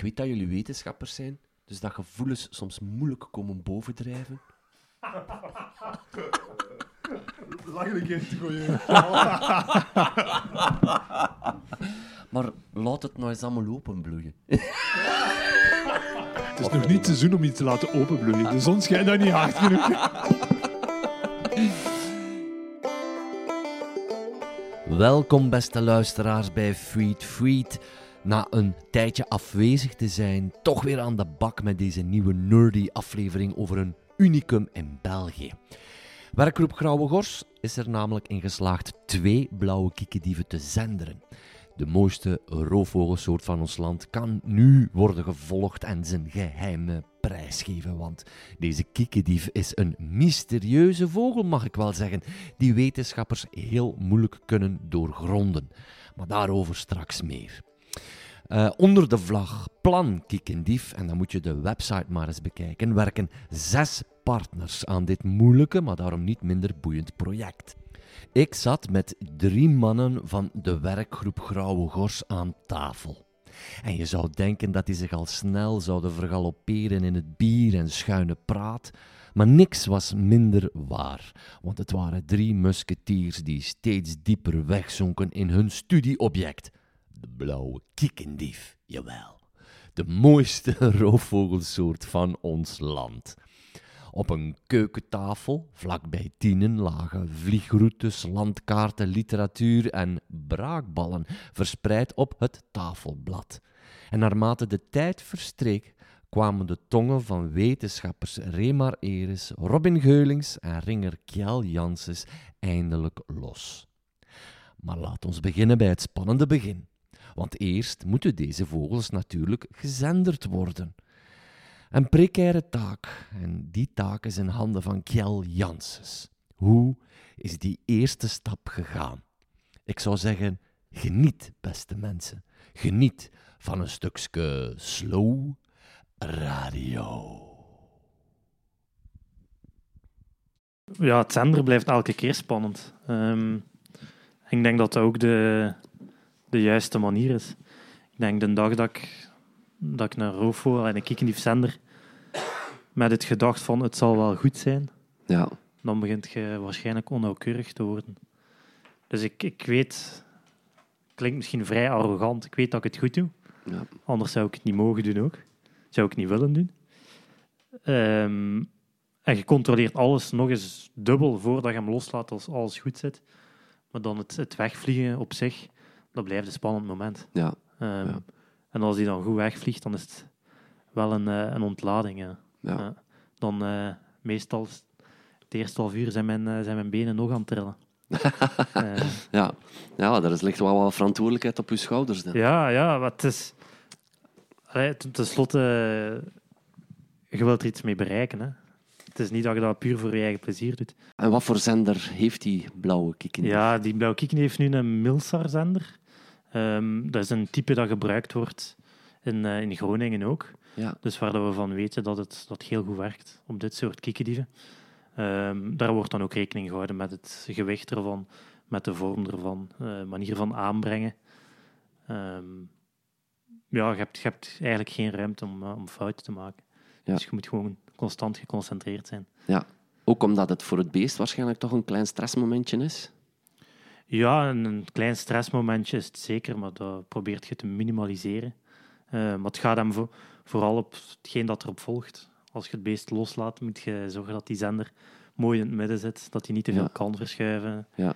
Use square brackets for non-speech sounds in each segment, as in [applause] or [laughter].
Ik weet dat jullie wetenschappers zijn, dus dat gevoelens soms moeilijk komen bovendrijven. Lach een keer te gooien. Maar laat het nou eens allemaal openbloeien. Het is nog niet seizoen om iets te laten openbloeien. De zon schijnt daar niet hard genoeg. Welkom, beste luisteraars, bij Freed Freed. Na een tijdje afwezig te zijn, toch weer aan de bak met deze nieuwe nerdy aflevering over een unicum in België. Werkgroep Grauwe Gors is er namelijk in geslaagd twee blauwe kiekendieven te zenderen. De mooiste roofvogelsoort van ons land kan nu worden gevolgd en zijn geheime prijs geven, want deze kiekendief is een mysterieuze vogel, mag ik wel zeggen, die wetenschappers heel moeilijk kunnen doorgronden. Maar daarover straks meer. Uh, onder de vlag Plan Kiekendief, en dan moet je de website maar eens bekijken, werken zes partners aan dit moeilijke, maar daarom niet minder boeiend project. Ik zat met drie mannen van de werkgroep Grauwe Gors aan tafel. En je zou denken dat die zich al snel zouden vergalopperen in het bier en schuine praat. Maar niks was minder waar, want het waren drie musketiers die steeds dieper wegzonken in hun studieobject. De blauwe kiekendief, jawel. De mooiste [laughs] roofvogelsoort van ons land. Op een keukentafel, vlakbij Tienen, lagen vliegroutes, landkaarten, literatuur en braakballen verspreid op het tafelblad. En naarmate de tijd verstreek, kwamen de tongen van wetenschappers Remar Eres, Robin Geulings en Ringer Kjell Janssens eindelijk los. Maar laat ons beginnen bij het spannende begin. Want eerst moeten deze vogels natuurlijk gezenderd worden. Een precaire taak, en die taak is in handen van Kjell Janssens. Hoe is die eerste stap gegaan? Ik zou zeggen, geniet, beste mensen. Geniet van een stukje slow radio. Ja, het zender blijft elke keer spannend. Um, ik denk dat ook de, de juiste manier is. Ik denk de dag dat ik dat ik naar Rofo en ik kijk in die zender met het gedacht van het zal wel goed zijn, ja. dan begint je waarschijnlijk onnauwkeurig te worden. Dus ik, ik weet, klinkt misschien vrij arrogant, ik weet dat ik het goed doe. Ja. Anders zou ik het niet mogen doen ook. Zou ik niet willen doen. Um, en je controleert alles nog eens dubbel voordat je hem loslaat als alles goed zit. Maar dan het, het wegvliegen op zich, dat blijft een spannend moment. Ja. Um, ja. En als hij dan goed wegvliegt, dan is het wel een, uh, een ontlading. Ja. Ja. dan uh, meestal, het eerste half uur zijn mijn, uh, zijn mijn benen nog aan het trillen. [laughs] ja. ja, daar ligt wel wat verantwoordelijkheid op uw schouders. Dan. Ja, ja, het is... Allee, ten slotte, je wilt er iets mee bereiken. Hè. Het is niet dat je dat puur voor je eigen plezier doet. En wat voor zender heeft die blauwe kikken? Ja, die blauwe kikken heeft nu een Milsar-zender. Um, dat is een type dat gebruikt wordt in, uh, in Groningen ook. Ja. Dus waar dat we van weten dat het dat heel goed werkt op dit soort kiekendieven. Um, daar wordt dan ook rekening gehouden met het gewicht ervan, met de vorm ervan, uh, manier van aanbrengen. Um, ja, je hebt, je hebt eigenlijk geen ruimte om, uh, om fouten te maken. Ja. Dus je moet gewoon constant geconcentreerd zijn. Ja, ook omdat het voor het beest waarschijnlijk toch een klein stressmomentje is. Ja, een, een klein stressmomentje is het zeker, maar dat probeert je te minimaliseren. Uh, maar het gaat hem vo vooral op hetgeen dat erop volgt. Als je het beest loslaat, moet je zorgen dat die zender mooi in het midden zit, dat hij niet te veel Ja. kan verschuiven. Ja.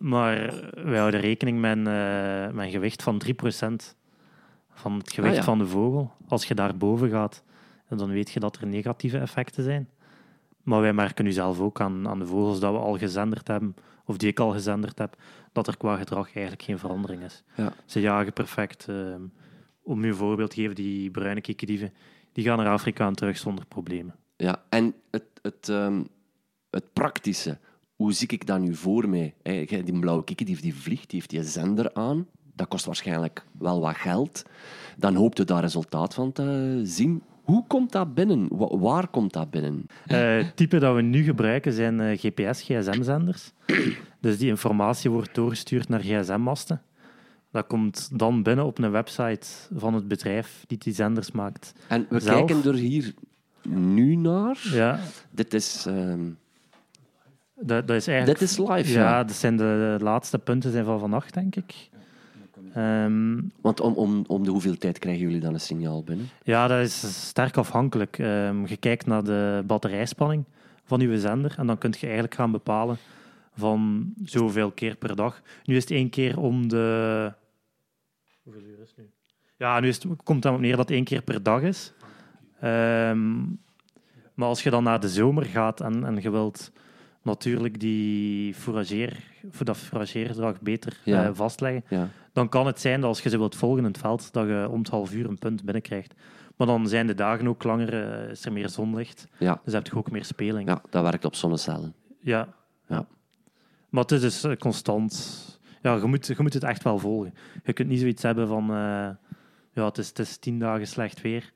Maar wij houden rekening met een, eh, met een gewicht van 3% van het gewicht Ah, ja. van de vogel. Als je daarboven gaat, dan weet je dat er negatieve effecten zijn. Maar wij merken nu zelf ook aan, aan de vogels dat we al gezenderd hebben, of die ik al gezenderd heb, dat er qua gedrag eigenlijk geen verandering is. Ja. Ze jagen perfect. eh, om je een voorbeeld te geven, die bruine kikkerdieven, die gaan naar Afrika en terug zonder problemen. Ja, en het, het, ehm, het praktische, hoe zie ik dat nu voor mij? Die blauwe kikkendief die vliegt, die heeft die zender aan. Dat kost waarschijnlijk wel wat geld. Dan hoopt u daar resultaat van te zien. Hoe komt dat binnen? Wa- waar komt dat binnen? Eh, het type dat we nu gebruiken zijn eh, GPS-gsm-zenders. Dus die informatie wordt doorgestuurd naar gsm-masten. Dat komt dan binnen op een website van het bedrijf die die zenders maakt. En we Zelf? kijken er hier nu naar. Ja, Dit is, ehm, dat, dat is eigenlijk... dit is live, ja, ja. dat zijn de laatste punten zijn van vannacht, denk ik. Ehm, Want om, om, om de hoeveel tijd krijgen jullie dan een signaal binnen? ja, dat is sterk afhankelijk. Ehm, je kijkt naar de batterijspanning van je zender en dan kun je eigenlijk gaan bepalen van zoveel keer per dag. Nu is het één keer om de... Hoeveel uur is het nu? Ja, nu is het, komt het op neer dat het één keer per dag is. Ehm, maar als je dan naar de zomer gaat en, en je wilt natuurlijk die fourageer, voor dat fourageergedrag beter Ja. eh, vastleggen, Ja. dan kan het zijn dat als je ze wilt volgen in het veld, dat je om het half uur een punt binnenkrijgt. Maar dan zijn de dagen ook langer, eh, is er meer zonlicht, Ja. dus heb je ook meer speling. ja, dat werkt op zonnecellen. Ja. Ja. Maar het is dus eh, constant. Ja, je moet, je moet het echt wel volgen. Je kunt niet zoiets hebben van. ja, het is, het is tien dagen slecht weer.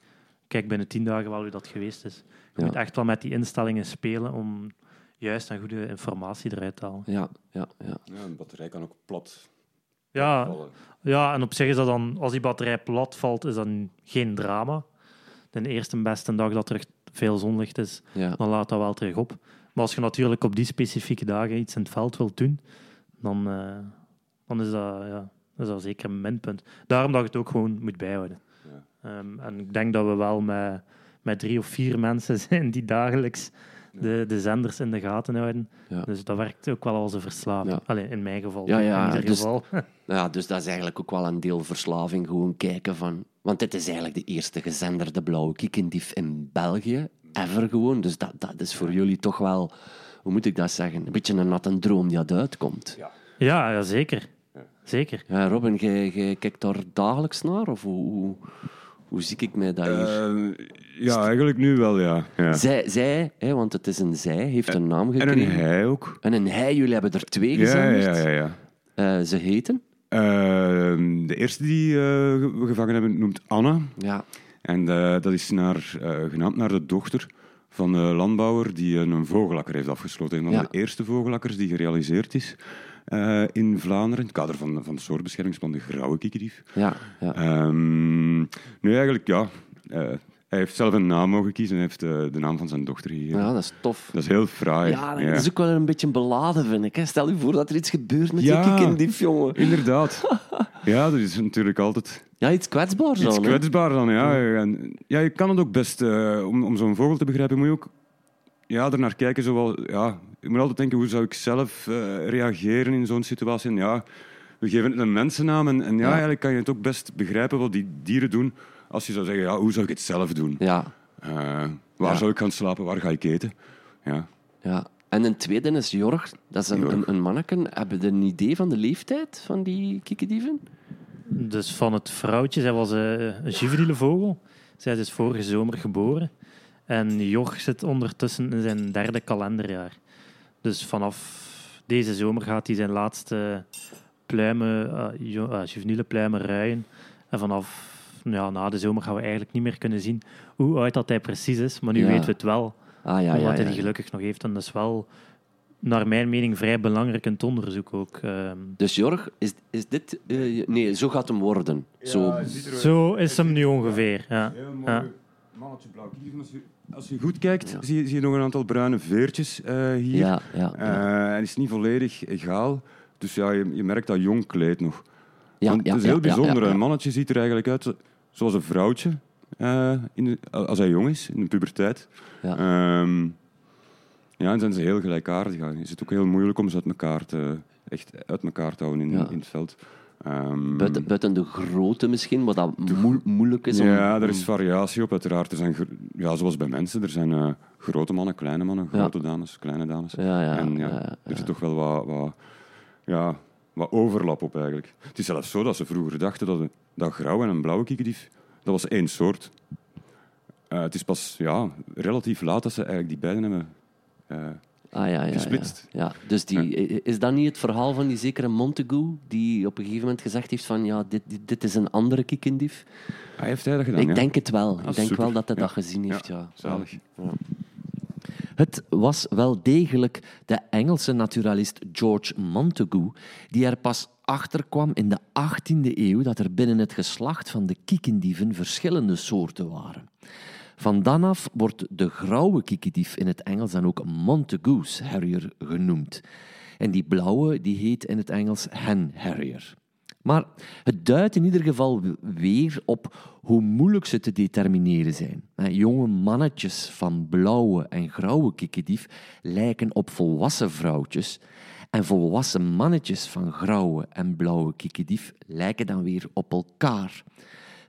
Kijk binnen tien dagen wel hoe dat geweest is. Je moet echt wel met die instellingen spelen om juist en goede informatie eruit te halen. Ja, ja, ja. Ja, een batterij kan ook plat Ja, vallen. ja, en op zich is dat dan, als die batterij plat valt, is dat geen drama. De eerste en beste dag dat er echt veel zonlicht is, ja. dan laat dat wel terug op. Maar als je natuurlijk op die specifieke dagen iets in het veld wilt doen, dan, eh, dan is, dat, ja, is dat zeker een minpunt. Daarom dat je het ook gewoon moet bijhouden. Ehm, en ik denk dat we wel met, met drie of vier mensen [laughs] zijn die dagelijks de, de zenders in de gaten houden. Ja. Dus dat werkt ook wel als een verslaving. Ja. Allee, in mijn geval. Ja, ja, in ieder dus- geval. [laughs] Ja, dus dat is eigenlijk ook wel een deel verslaving. Gewoon kijken van... Want dit is eigenlijk de eerste gezenderde blauwe kiekendief in België. Ever gewoon. Dus dat, dat is voor jullie toch wel... Hoe moet ik dat zeggen? Een beetje een natte droom die uit uitkomt. Ja, Ja, ja zeker. Zeker. Robin, jij jij kijkt daar dagelijks naar? Of hoe, hoe, hoe zie ik mij dat hier? Eh, ja, eigenlijk nu wel, ja. ja. Zij, zij hè, want het is een zij, heeft een naam En gekregen. een hij ook. En een hij, jullie hebben er twee Ja, gezenderd. ja, ja. ja. Eh, ze heten? Eh, de eerste die eh, we gevangen hebben noemt Anna. Ja. En dat is naar, genaamd naar de dochter van een landbouwer die een vogelakker heeft afgesloten. Een van Ja. de eerste vogelakkers die gerealiseerd is eh, in Vlaanderen. In het kader van, van de soortbeschermingsplan de grauwe kikkerdief. Ja, ja. Ehm, nu eigenlijk, ja. eh, hij heeft zelf een naam mogen kiezen en heeft eh, de naam van zijn dochter gegeven. ja, dat is tof. Dat is heel fraai. Ja, dat is ook wel een beetje beladen, vind ik. hè. Stel je voor dat er iets gebeurt met Ja. die kikkendief, jongen. Inderdaad. [laughs] ja, dat is natuurlijk altijd Ja, iets kwetsbaars iets dan. hè. kwetsbaar dan. Ja. En, ja, je kan het ook best... om om zo'n vogel te begrijpen moet je ook ja, er naar kijken. Zowel, ja, je moet altijd denken, hoe zou ik zelf eh, reageren in zo'n situatie? En ja, we geven het een mensennaam. En, en ja, Ja. eigenlijk kan je het ook best begrijpen wat die dieren doen. Als je zou zeggen, ja, hoe zou ik het zelf doen? Ja, Eh, waar Ja. zou ik gaan slapen? Waar ga ik eten? Ja. ja. En een tweede is Jorg. Dat is een, Jorg. een, een manneken. Hebben je een idee van de leeftijd van die kikkerdieven? Dus van het vrouwtje, zij was eh, een juveniele vogel. Zij is dus vorige zomer geboren. En Jorg zit ondertussen in zijn derde kalenderjaar. Dus vanaf deze zomer gaat hij zijn laatste pluimen, eh, jo- eh, juveniele pluimen ruien. En vanaf ja, na de zomer gaan we eigenlijk niet meer kunnen zien hoe oud dat hij precies is. Maar nu Ja. weten we het wel, Ah ja, omdat ja, hij ja. die gelukkig nog heeft. En dat is wel, naar mijn mening, vrij belangrijk in het onderzoek ook. ehm. Dus Jorg, is, is dit... eh, nee, zo gaat hem worden. Zo. Zo is hem nu ongeveer. Ja. Heel mooi Ja. mannetje blauw. Als je, goed kijkt, Ja. zie, je, zie je nog een aantal bruine veertjes eh, hier. Ja, ja, ja. Eh, hij is niet volledig egaal. Dus ja, je, je merkt dat jong kleed nog. Ja, Want het is heel bijzonder. Een mannetje ziet er eigenlijk uit zo- zoals een vrouwtje. eh, in de- als hij jong is, in de puberteit. Ja. Ehm, ja, en zijn ze heel gelijkaardig. Is het ook heel moeilijk om ze uit elkaar te, echt uit elkaar te houden in, in het veld. Ehm, Buiten, buiten de grootte misschien, wat dat moe- moeilijk is om... ja, er is variatie op, uiteraard. Er zijn, ja, zoals bij mensen, er zijn eh, grote mannen, kleine mannen, Ja. grote dames, kleine dames. Ja, ja, en ja, er zit toch wel wat, wat, ja, wat overlap op eigenlijk. Het is zelfs zo dat ze vroeger dachten dat, dat grauw en een blauwe kikkerdief, dat was één soort. Eh, het is pas ja, relatief laat dat ze eigenlijk die beiden hebben. eh, Ah, ja, ja, gesplitst. Ja. ja. Dus die, is dat niet het verhaal van die zekere Montagu, die op een gegeven moment gezegd heeft van ja, dit, dit, dit is een andere kikkendief? hij heeft hij dat gedaan, Ik denk het wel. Ah, ik denk super. wel dat hij dat gezien heeft, ja. Zalig. Het was wel degelijk de Engelse naturalist George Montagu die er pas achter kwam in de 18e eeuw dat er binnen het geslacht van de kiekendieven verschillende soorten waren. Van dan af wordt de grauwe kiekendief in het Engels dan ook Montagu's Harrier genoemd. En die blauwe die heet in het Engels Hen Harrier. Maar het duidt in ieder geval weer op hoe moeilijk ze te determineren zijn. Jonge mannetjes van blauwe en grauwe kikkendief lijken op volwassen vrouwtjes. En volwassen mannetjes van grauwe en blauwe kikkendief lijken dan weer op elkaar.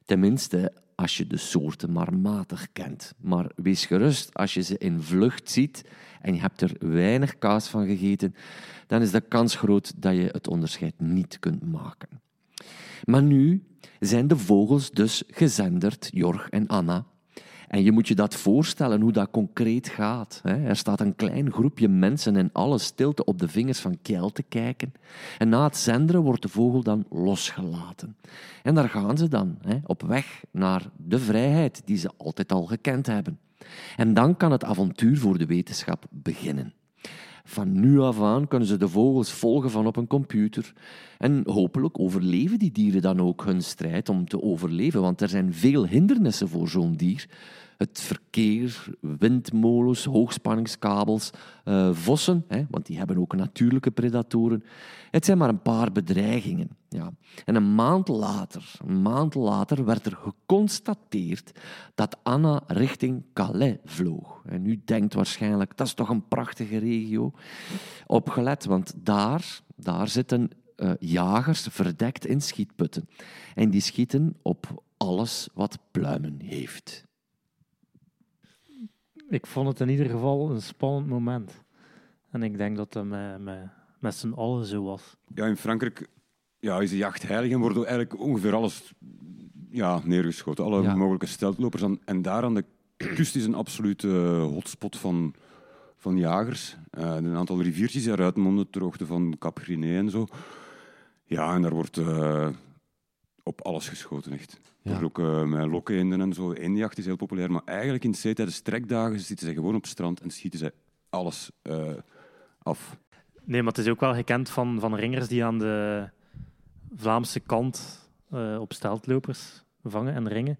Tenminste, als je de soorten maar matig kent. Maar wees gerust, als je ze in vlucht ziet en je hebt er weinig kaas van gegeten, dan is de kans groot dat je het onderscheid niet kunt maken. Maar nu zijn de vogels dus gezenderd, Jorg en Anna. En je moet je dat voorstellen hoe dat concreet gaat. Er staat een klein groepje mensen in alle stilte op de vingers van Kjell te kijken. En na het zenderen wordt de vogel dan losgelaten. En daar gaan ze dan, op weg naar de vrijheid die ze altijd al gekend hebben. En dan kan het avontuur voor de wetenschap beginnen. Van nu af aan kunnen ze de vogels volgen van op een computer. En hopelijk overleven die dieren dan ook hun strijd om te overleven, want er zijn veel hindernissen voor zo'n dier het verkeer, windmolens, hoogspanningskabels, uh, vossen, want die hebben ook natuurlijke predatoren. Het zijn maar een paar bedreigingen. Ja. En een maand later, een maand later werd er geconstateerd dat Anna richting Calais vloog. En u denkt waarschijnlijk, dat is toch een prachtige regio. Opgelet, want daar, daar zitten uh, jagers verdekt in schietputten. En die schieten op alles wat pluimen heeft ik vond het in ieder geval een spannend moment. En ik denk dat dat met, met, met z'n allen zo was. Ja, in Frankrijk ja, is de jacht heilig en wordt eigenlijk ongeveer alles ja, neergeschoten. Alle mogelijke steltlopers. En daar aan de kust is een absolute hotspot van, van jagers. Uh, een aantal riviertjes eruit monden, ter hoogte van Cap Griné en zo. Ja, en daar wordt uh, op alles geschoten, echt. Ja. ook uh, met lokken en zo. Eenjacht is heel populair, maar eigenlijk in zee tijdens trekdagen zitten ze gewoon op het strand en schieten ze alles uh, af. Nee, maar het is ook wel gekend van, van ringers die aan de Vlaamse kant uh, op steltlopers vangen en ringen.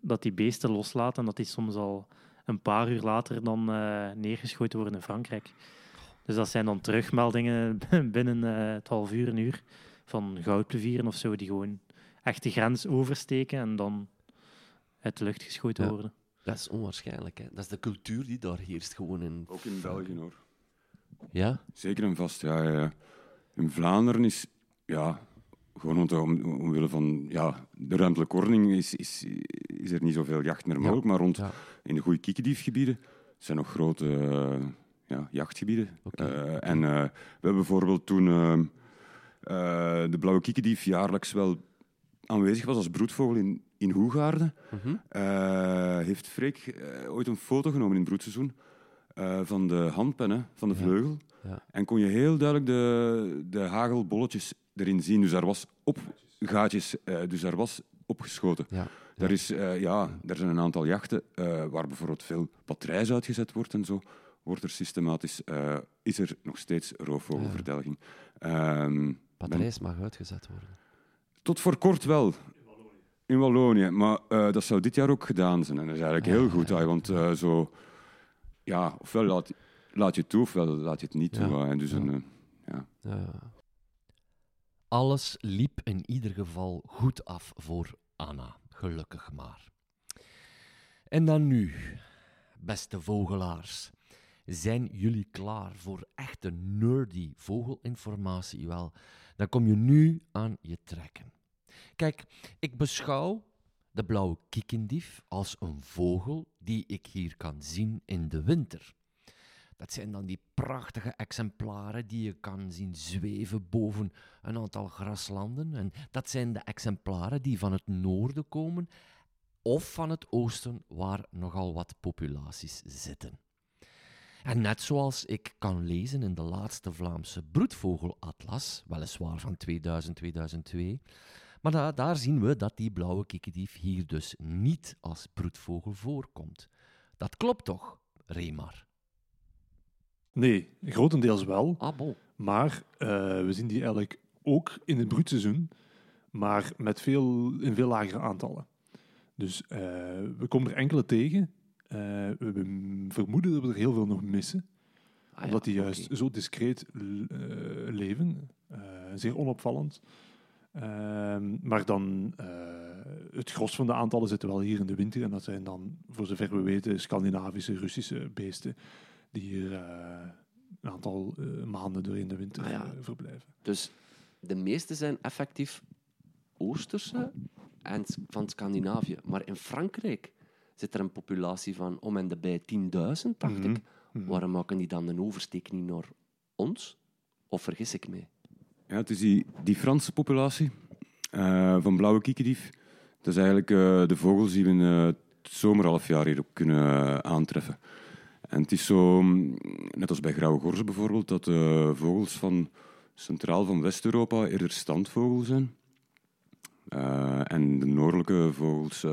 Dat die beesten loslaten en dat die soms al een paar uur later dan neergeschoten worden in Frankrijk. Dus dat zijn dan terugmeldingen [laughs] binnen het half uur, een uur van goudplevieren of zo, die gewoon echt de grens oversteken en dan uit de lucht geschoten worden. Dat is onwaarschijnlijk. Hè? Dat is de cultuur die daar heerst gewoon in. Ook in België hoor. Ja? Zeker en vast, ja. ja. In Vlaanderen is, ja, gewoon om, omwille van ja, de ruimtelijke ordening is, is, is er niet zoveel jacht meer mogelijk. Maar rond in de goede kiekendiefgebieden zijn nog grote uh, ja, jachtgebieden. Uh, en uh, we hebben bijvoorbeeld toen de blauwe kiekendief jaarlijks wel aanwezig was als broedvogel in, in Hoegaarden, mhm. eh, heeft Freek uh, ooit een foto genomen in het broedseizoen uh, van de handpennen van de vleugel. Ja. En kon je heel duidelijk de, de hagelbolletjes erin zien. Dus daar was op gaatjes, dus daar was opgeschoten. Ja. Daar, is, ja, er zijn een aantal jachten waar bijvoorbeeld veel patrijs uitgezet wordt en zo. Wordt er systematisch, is er nog steeds roofvogelverdelging. Um, patrijs mag uitgezet worden. Tot voor kort wel. In Wallonië. Maar uh, dat zou dit jaar ook gedaan zijn. En dat is eigenlijk heel goed. Ja, want uh, zo... Ja, ofwel laat, laat je het toe, ofwel laat je het niet toe. En dus een, uh, ja. Alles liep in ieder geval goed af voor Anna. Gelukkig maar. En dan nu, beste vogelaars. Zijn jullie klaar voor echte nerdy vogelinformatie? Wel, dan kom je nu aan je trekken. Kijk, ik beschouw de blauwe kiekendief als een vogel die ik hier kan zien in de winter. Dat zijn dan die prachtige exemplaren die je kan zien zweven boven een aantal graslanden. En dat zijn de exemplaren die van het noorden komen of van het oosten, waar nogal wat populaties zitten. En net zoals ik kan lezen in de laatste Vlaamse broedvogelatlas, weliswaar van 2000-2002, maar da daar zien we dat die blauwe kikkerdief hier dus niet als broedvogel voorkomt. Dat klopt toch, Remar? Nee, grotendeels wel. Ah, bon. Maar eh, we zien die eigenlijk ook in het broedseizoen, maar met veel, in veel lagere aantallen. Dus eh, we komen er enkele tegen. Eh, we vermoeden dat we er heel veel nog missen. Ah, ja, omdat die juist zo discreet leven. Zeer onopvallend. Ehm, maar dan, eh, het gros van de aantallen zitten wel hier in de winter. En dat zijn dan, voor zover we weten, Scandinavische, Russische beesten. Die hier eh, een aantal eh, maanden doorheen de winter Ah, ja. verblijven. Dus de meeste zijn effectief Oosterse en van Scandinavië. Maar in Frankrijk zit er een populatie van om en de bij 10.000, dacht Mhm. ik. Waarom maken die dan een oversteek niet naar ons? Of vergis ik me? Ja, het is die, Franse populatie eh, van blauwe kiekendief. Dat is eigenlijk eh, de vogels die we in eh, het zomerhalfjaar hier ook kunnen aantreffen. En het is zo, mm, net als bij grauwe gorzen bijvoorbeeld, dat de vogels van centraal van West-Europa eerder standvogels zijn. En de noordelijke vogels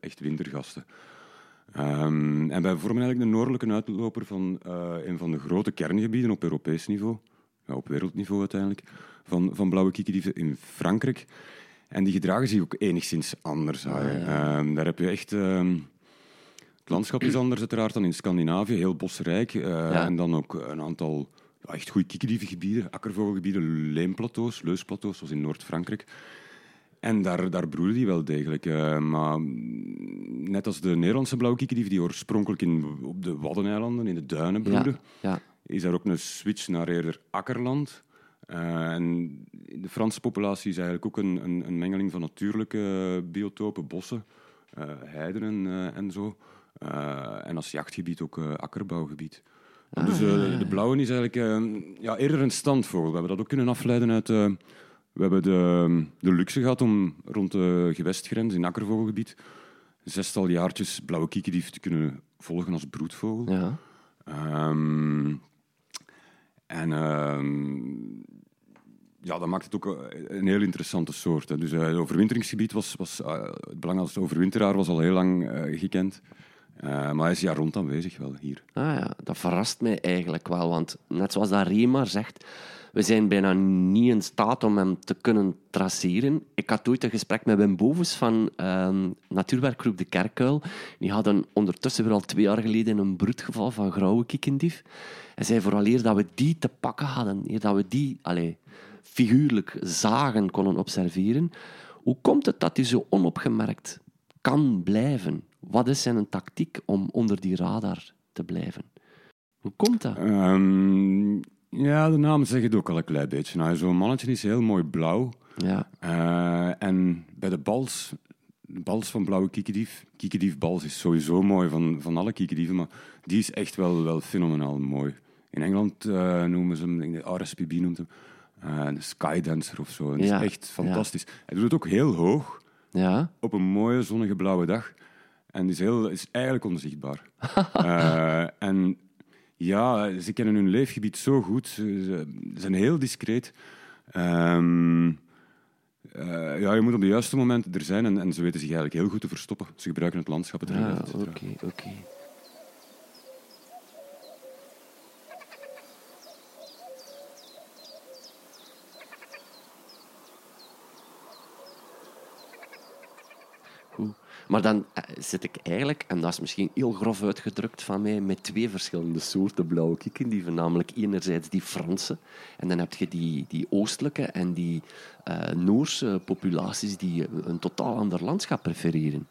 echt wintergasten. Ehm, en wij vormen eigenlijk de noordelijke uitloper van een van de grote kerngebieden op Europees niveau, ja, op wereldniveau uiteindelijk, van, van blauwe kiekendieven in Frankrijk. En die gedragen zich ook enigszins anders. Ah, ja. Ehm, daar heb je echt... ehm, het landschap is anders uiteraard dan in Scandinavië, heel bosrijk. eh, Ja. En dan ook een aantal ja, echt goede kiekendievengebieden, akkervogelgebieden, leemplateaus, leusplateaus, zoals in Noord-Frankrijk. En daar, daar broeden die wel degelijk. eh, maar net als de Nederlandse blauwe kiekendief, die oorspronkelijk in, op de Waddeneilanden, in de duinen broeden, Ja, is daar ook een switch naar eerder akkerland. Eh, en de Franse populatie is eigenlijk ook een, een, een mengeling van natuurlijke biotopen, bossen, eh, heiden en, eh, en zo. En als jachtgebied ook akkerbouwgebied. Ah, dus ja, ja. de blauwe is eigenlijk eh, ja, eerder een standvogel. We hebben dat ook kunnen afleiden uit... we hebben de, de luxe gehad om rond de gewestgrens in akkervogelgebied zestal jaartjes blauwe kiekendief te kunnen volgen als broedvogel. ja. Ehm, en ehm, ja, dat maakt het ook eh, een heel interessante soort. Hè. Dus eh, het overwinteringsgebied was, was eh, het belangrijkste overwinteraar was al heel lang gekend. Maar hij is jaar rond aanwezig wel hier. Ah ja, dat verrast mij eigenlijk wel. Want net zoals dat Rema zegt, we zijn bijna niet in staat om hem te kunnen traceren. Ik had ooit een gesprek met Wim Bovens van ehm, natuurwerkgroep De Kerkuil. Die hadden ondertussen al twee jaar geleden een broedgeval van grauwe kiekendief. Hij zei vooraleer dat we die te pakken hadden, dat we die allee, figuurlijk zagen konden observeren, hoe komt het dat hij zo onopgemerkt kan blijven? Wat is zijn tactiek om onder die radar te blijven? Hoe komt dat? Ehm, ja, de naam zegt het ook al een klein beetje. Nou, Zo'n mannetje is heel mooi blauw. Ja, Eh, en bij de bals, de bals van blauwe kiekendief, kiekendiefbals is sowieso mooi van, van alle kiekendieven, maar die is echt wel, wel fenomenaal mooi. In Engeland eh, noemen ze hem, ik denk de RSPB noemt hem, eh, de Skydancer of zo. Dat Ja, is echt fantastisch. Hij doet het ook heel hoog, ja, op een mooie zonnige blauwe dag. En is, heel, is eigenlijk onzichtbaar. [laughs] En ja, ze kennen hun leefgebied zo goed. Ze, zijn heel discreet. Ehm, eh, ja, je moet op de juiste momenten er zijn en, en ze weten zich eigenlijk heel goed te verstoppen. Ze gebruiken het landschap, het et oké, oké. Goed. Maar dan eh, zit ik eigenlijk, en dat is misschien heel grof uitgedrukt van mij, met twee verschillende soorten blauwe kiekendieven. Namelijk enerzijds die Franse, en dan heb je die, die oostelijke en die eh, Noorse populaties die een totaal ander landschap prefereren.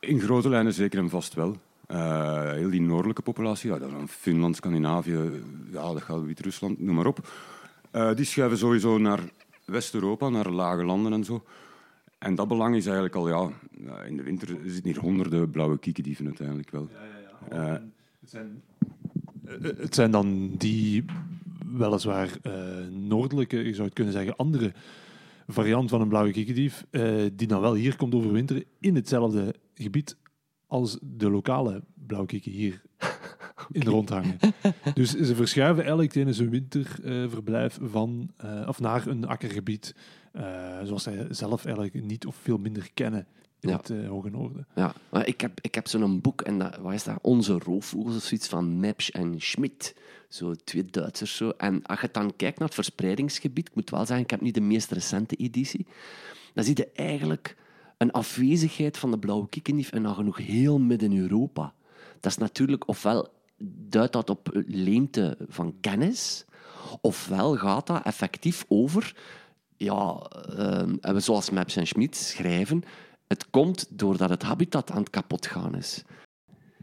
In grote lijnen zeker en vast wel. Eh, heel die noordelijke populatie, ja, dan Finland, Scandinavië, ja, dat gaat Wit-Rusland, noem maar op. Die schuiven sowieso naar West-Europa, naar lage landen en zo. En dat belang is eigenlijk al, ja, ja, in de winter zitten hier honderden blauwe kiekendieven uiteindelijk wel. Eh, Het zijn, eh, het zijn dan die weliswaar eh, noordelijke, je zou het kunnen zeggen, andere variant van een blauwe kiekendief, eh, die dan wel hier komt overwinteren in hetzelfde gebied als de lokale blauwe kieken hier in rondhangen. [laughs] Dus ze verschuiven eigenlijk tijdens hun winterverblijf van, eh, of naar een akkergebied, eh, zoals zij zelf eigenlijk niet of veel minder kennen in Ja. het eh, Hoge Noorden. Ja, maar ik heb, ik heb zo'n boek, en dat, wat is dat? Onze roofvogels of zoiets van Mepsch en Schmidt. Zo twee Duitsers zo. En als je dan kijkt naar het verspreidingsgebied, ik moet wel zeggen, ik heb niet de meest recente editie, dan zie je eigenlijk een afwezigheid van de blauwe kiekendief en nagenoeg heel midden Europa. Dat is natuurlijk, ofwel duidt dat op leemte van kennis, ofwel gaat dat effectief over, ja, uh, zoals Maps en Schmidt schrijven, het komt doordat het habitat aan het kapot gaan is.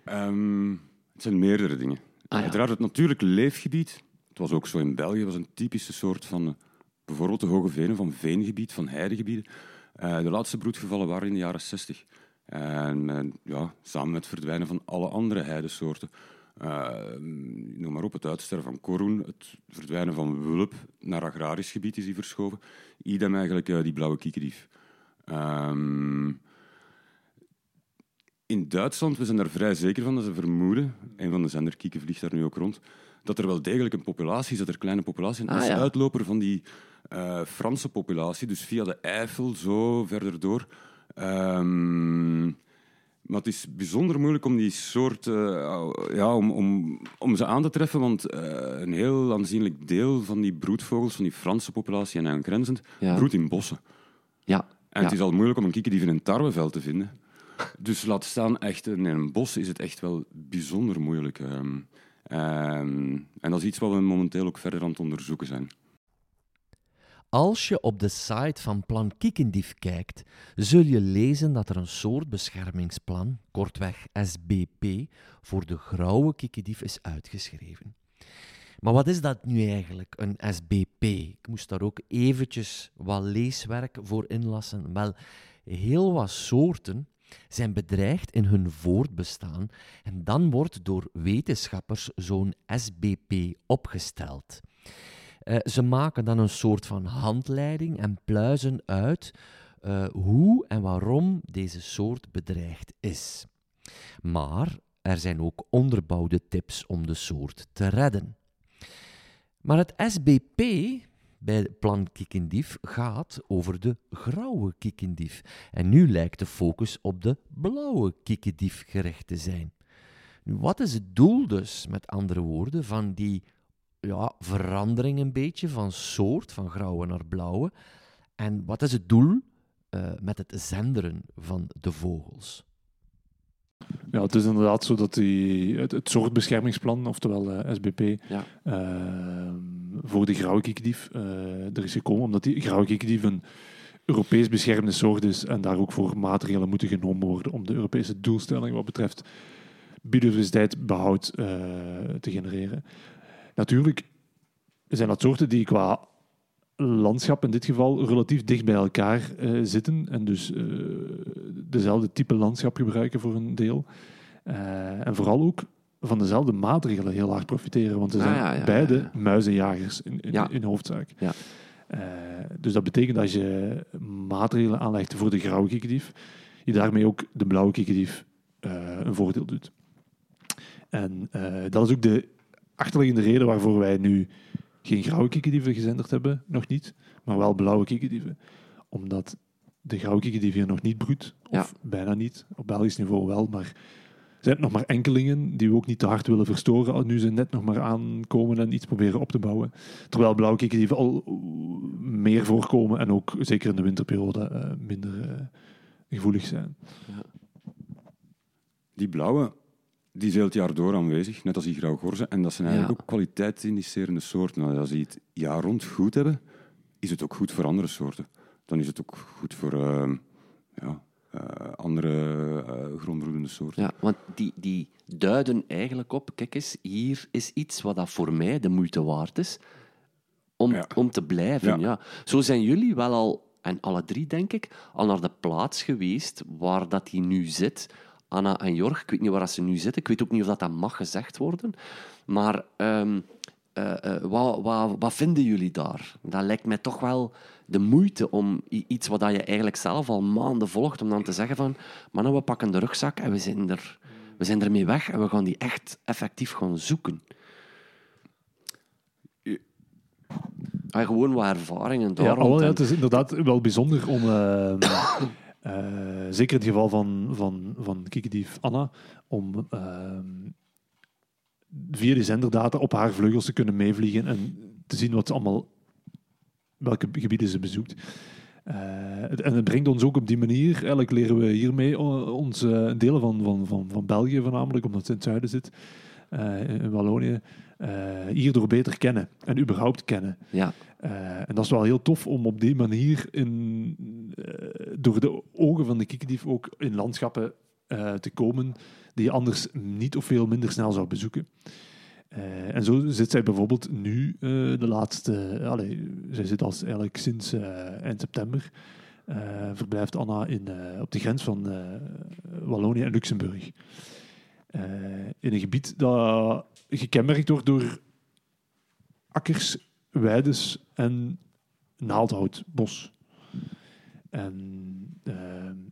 Um, het zijn meerdere dingen. Ah, ja. Uiteraard het natuurlijke leefgebied. Het was ook zo in België, was een typische soort van, eh, bijvoorbeeld de hoge venen, van veengebied, van heidegebieden. Uh, de laatste broedgevallen waren in de jaren 60. En uh, ja, samen met het verdwijnen van alle andere heidesoorten. Noem maar op, het uitsterven van korhoen, het verdwijnen van wulp naar agrarisch gebied is die verschoven. Idem eigenlijk die blauwe kiekendief. Um, in Duitsland, we zijn daar vrij zeker van, dat ze vermoeden, een van de zenderkieken vliegt daar nu ook rond, dat er wel degelijk een populatie is, dat er kleine populatie is. Ah, uitloper van die uh, Franse populatie, dus via de Eifel, zo verder door. Um, maar het is bijzonder moeilijk om die soort, uh, ja, om, om, om ze aan te treffen, want uh, een heel aanzienlijk deel van die broedvogels, van die Franse populatie en aangrenzend, ja. broedt in bossen. Ja. En het is al moeilijk om een kikkerdief in een tarweveld te vinden. Dus laat staan, echt in een bos is het echt wel bijzonder moeilijk. Um, um, en dat is iets wat we momenteel ook verder aan het onderzoeken zijn. Als je op de site van Plan Kiekendief kijkt, zul je lezen dat er een soort beschermingsplan, kortweg SBP, voor de grauwe kiekendief is uitgeschreven. Maar wat is dat nu eigenlijk, een SBP? Ik moest daar ook eventjes wat leeswerk voor inlassen. Wel, heel wat soorten zijn bedreigd in hun voortbestaan en dan wordt door wetenschappers zo'n SBP opgesteld. Uh, ze maken dan een soort van handleiding en pluizen uit uh, hoe en waarom deze soort bedreigd is. Maar er zijn ook onderbouwde tips om de soort te redden. Maar het SBP bij plan kikkendief gaat over de grauwe kikkendief. En nu lijkt de focus op de blauwe kikkendief gericht te zijn. Wat is het doel dus, met andere woorden, van die ja, verandering een beetje van soort, van grauwe naar blauwe? En wat is het doel uh, met het zenderen van de vogels? Ja, het is inderdaad zo dat die, het, het soortbeschermingsplan, oftewel uh, SBP, ja. uh, voor de grauwe kikdief uh, er is gekomen, omdat die grauwe kikdief een Europees beschermde soort is en daar ook voor maatregelen moeten genomen worden om de Europese doelstelling wat betreft biodiversiteitsbehoud te genereren. Natuurlijk zijn dat soorten die qua landschap in dit geval relatief dicht bij elkaar uh, zitten en dus uh, dezelfde type landschap gebruiken voor een deel. Uh, en vooral ook van dezelfde maatregelen heel hard profiteren, want ze zijn ah, ja, ja, beide ja, muizenjagers in, in, in hoofdzaak. dus dat betekent dat je maatregelen aanlegt voor de grauwe kikkerdief, je daarmee ook de blauwe kikkerdief een voordeel doet. En dat is ook de achterliggende reden waarvoor wij nu geen grauwe kikkerdieven gezenderd hebben, nog niet, maar wel blauwe kikkerdieven. Omdat de grauwe kikkerdief hier nog niet broedt, of bijna niet, op Belgisch niveau wel, maar er zijn nog maar enkelingen die we ook niet te hard willen verstoren, nu ze net nog maar aankomen en iets proberen op te bouwen. Terwijl blauwe kikkerdieven al meer voorkomen en ook zeker in de winterperiode uh, minder uh, gevoelig zijn. Ja. Die blauwe, die is heel het jaar door aanwezig, net als die grauwgorzen. En dat zijn eigenlijk ook kwaliteitsindicerende soorten. Nou, als die het jaar rond goed hebben, is het ook goed voor andere soorten. Dan is het ook goed voor uh, ja, uh, andere uh, soorten. Ja, want die, die duiden eigenlijk op, kijk eens, hier is iets wat dat voor mij de moeite waard is om, ja. om te blijven. Ja. ja. Zo zijn jullie wel al, en alle drie denk ik, al naar de plaats geweest waar dat hij nu zit Anna en Jorg. Ik weet niet waar ze nu zitten. Ik weet ook niet of dat, dat mag gezegd worden. Maar um, uh, uh, wat, wat, wat, vinden jullie daar? Dat lijkt mij toch wel de moeite om iets wat je eigenlijk zelf al maanden volgt, om dan te zeggen van, mannen, we pakken de rugzak en we zijn, er, we zijn ermee weg en we gaan die echt effectief gaan zoeken. En gewoon wat ervaringen daarom. Ja, oh, ja, het is inderdaad wel bijzonder om... Uh, Eh, zeker in het geval van, van, van Anna, om ehm, via die zenderdata op haar vleugels te kunnen meevliegen en te zien wat allemaal, welke gebieden ze bezoekt. Eh, en het brengt ons ook op die manier, eigenlijk leren we hiermee ons eh, delen van, van, van, van België voornamelijk, omdat het in het zuiden zit, eh, in Wallonië, eh, hierdoor beter kennen en überhaupt kennen. Ja, Eh, en dat is wel heel tof om op die manier in, eh, door de ogen van de kiekendief ook in landschappen eh, te komen die je anders niet of veel minder snel zou bezoeken. En zo zit zij bijvoorbeeld nu de laatste... allee, zij zit als eigenlijk sinds eind september verblijft Anna in, op de grens van Wallonië en Luxemburg. In een gebied dat gekenmerkt wordt door akkers, weides en naaldhoutbos. En eh,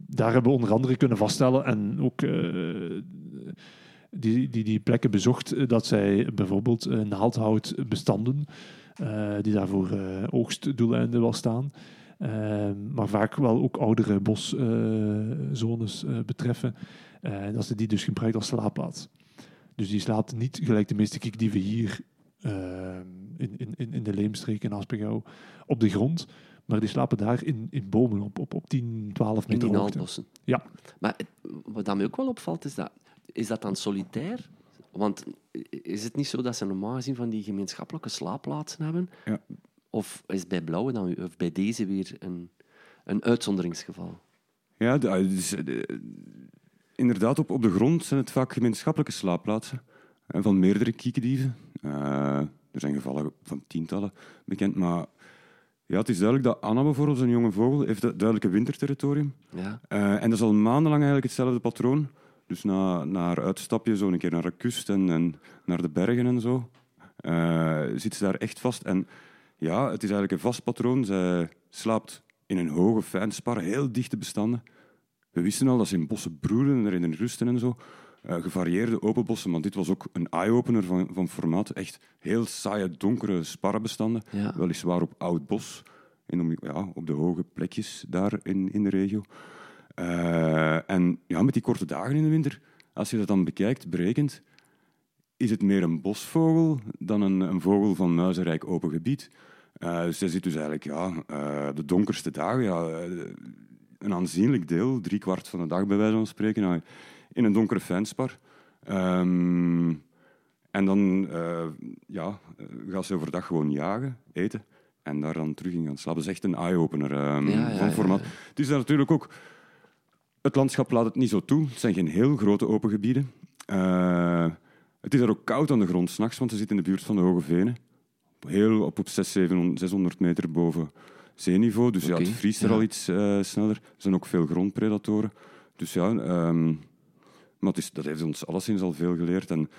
daar hebben we onder andere kunnen vaststellen en ook eh, die, die, die plekken bezocht, eh, dat zij bijvoorbeeld eh, naaldhoutbestanden, die daarvoor oogstdoeleinden wel staan, eh, maar vaak wel ook oudere boszones betreffen, dat ze die dus gebruikt als slaapplaats. Dus die slaapt niet gelijk de meeste kikdieven hier eh, in, in, in- in de Leemstreek in Aspengouw op de grond. Maar die slapen daar in, in bomen op, op, op 10, 12 in meter die hoogte. Ja. Maar wat dat mij ook wel opvalt, is dat... Is dat dan solitair? Want is het niet zo dat ze normaal gezien van die gemeenschappelijke slaapplaatsen hebben? Ja. Of is bij Blauwe dan, of bij deze weer een, een uitzonderingsgeval? Ja, de- ah, dus, eh, de- inderdaad, op, op de grond zijn het vaak gemeenschappelijke slaapplaatsen eh, van meerdere kiekendieven. Eh, er zijn gevallen van tientallen bekend, maar ja, het is duidelijk dat Anna bijvoorbeeld, een jonge vogel, heeft een duidelijk een winterterritorium. Ja. Eh, en dat is al maandenlang eigenlijk hetzelfde patroon. Dus na, na haar uitstapje, zo een keer naar de kust en, en naar de bergen en zo, eh, zit ze daar echt vast. En ja, het is eigenlijk een vast patroon. Zij slaapt in een hoge fijnspar, heel dichte bestanden. We wisten al dat ze in bossen broeden en erin rusten en zo. Eh, gevarieerde open bossen, maar dit was ook een eye-opener van, van formaat. Echt heel saaie, donkere sparrenbestanden. Ja. Weliswaar op oud bos, in, om- ja, op de hoge plekjes daar in, in de regio. Eh, en ja, met die korte dagen in de winter, als je dat dan bekijkt, berekent, is het meer een bosvogel dan een, een vogel van muizenrijk open gebied. Eh zij zit dus eigenlijk ja, de donkerste dagen, ja, een aanzienlijk deel, drie kwart van de dag bij wijze van spreken, ja, in een donkere fijnspar. Ehm, en dan eh, ja, eh, gaat ze overdag gewoon jagen, eten en daar dan terug in gaan slapen. Dat is echt een eye-opener ehm, Ja, ja, van formaat. ja. Het is daar natuurlijk ook... Het landschap laat het niet zo toe. Het zijn geen heel grote open gebieden. Eh, het is daar ook koud aan de grond s'nachts, want ze zit in de buurt van de Hoge Venen. Heel op, op 600, 700, 600 meter boven zeeniveau. Dus ja, het vriest er al iets sneller. Er zijn ook veel grondpredatoren. Dus ja, ehm, maar is, dat heeft ons alleszins al veel geleerd. En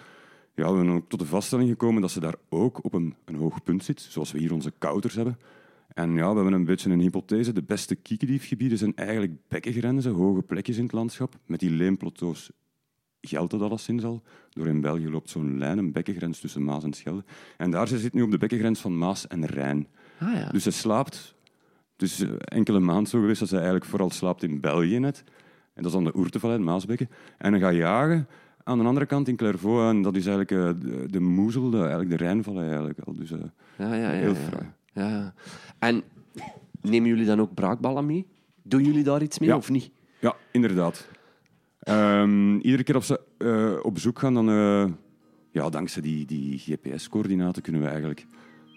ja, we zijn ook tot de vaststelling gekomen dat ze daar ook op een, een hoog punt zit, zoals we hier onze kouters hebben. En ja, we hebben een beetje een hypothese. De beste kiekendiefgebieden zijn eigenlijk bekkengrenzen, hoge plekjes in het landschap. Met die leemplateaus geldt dat alleszins al. Door in België loopt zo'n lijn, een bekkengrens tussen Maas en Schelde. En daar ze zit nu op de bekkengrens van Maas en Rijn. Ah ja. Dus ze slaapt, het is eh, enkele maanden zo geweest dat ze eigenlijk vooral slaapt in België net. En dat is dan de Oertevallei, het Maasbekken. En dan gaat jagen aan de andere kant in Clairvaux. En dat is eigenlijk eh, de, de Moezel, de, eigenlijk de Rijnvallei eigenlijk al. Dus eh, ja, ja, ja, heel fraai. Ja. En nemen jullie dan ook braakballen mee? Doen jullie daar iets mee Ja. of niet? Ja, inderdaad. Ehm, iedere keer als ze eh, op bezoek gaan, dan, ja, dankzij die, die GPS-coördinaten kunnen we eigenlijk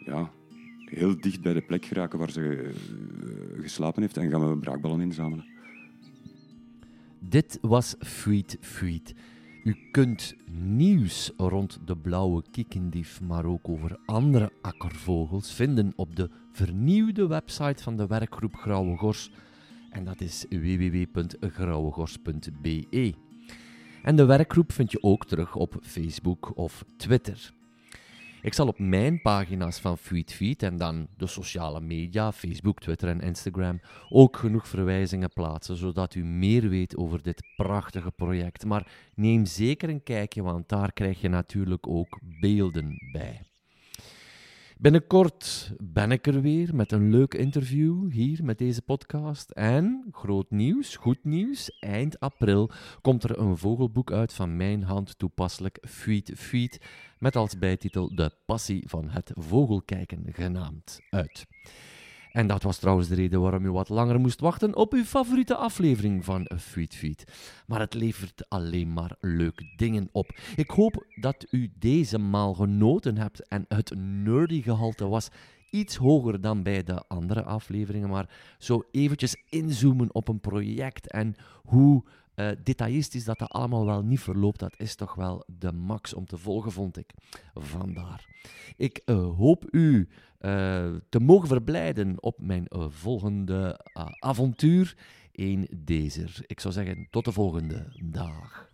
ja, heel dicht bij de plek geraken waar ze geslapen heeft en gaan we braakballen inzamelen. Dit was Freed Freed. U kunt nieuws rond de blauwe kiekendief, maar ook over andere akkervogels vinden op de vernieuwde website van de werkgroep Grauwe Gors. En dat is www.grauwegors.be. En de werkgroep vind je ook terug op Facebook of Twitter. Ik zal op mijn pagina's van FeedFeed en dan de sociale media, Facebook, Twitter en Instagram, ook genoeg verwijzingen plaatsen, zodat u meer weet over dit prachtige project. Maar neem zeker een kijkje, want daar krijg je natuurlijk ook beelden bij. Binnenkort ben ik er weer met een leuk interview hier met deze podcast. En groot nieuws, goed nieuws, eind april komt er een vogelboek uit van mijn hand toepasselijk Feed Feed, met als bijtitel De Passie van het Vogelkijken genaamd uit. En dat was trouwens de reden waarom u wat langer moest wachten op uw favoriete aflevering van Feed Feed. Maar het levert alleen maar leuke dingen op. Ik hoop dat u deze maal genoten hebt en het nerdy gehalte was iets hoger dan bij de andere afleveringen, maar zo eventjes inzoomen op een project en hoe uh, detailistisch dat dat allemaal wel niet verloopt, dat is toch wel de max om te volgen, vond ik. Vandaar. Ik uh, hoop u uh, te mogen verblijden op mijn volgende avontuur. Een dezer. Ik zou zeggen, tot de volgende dag.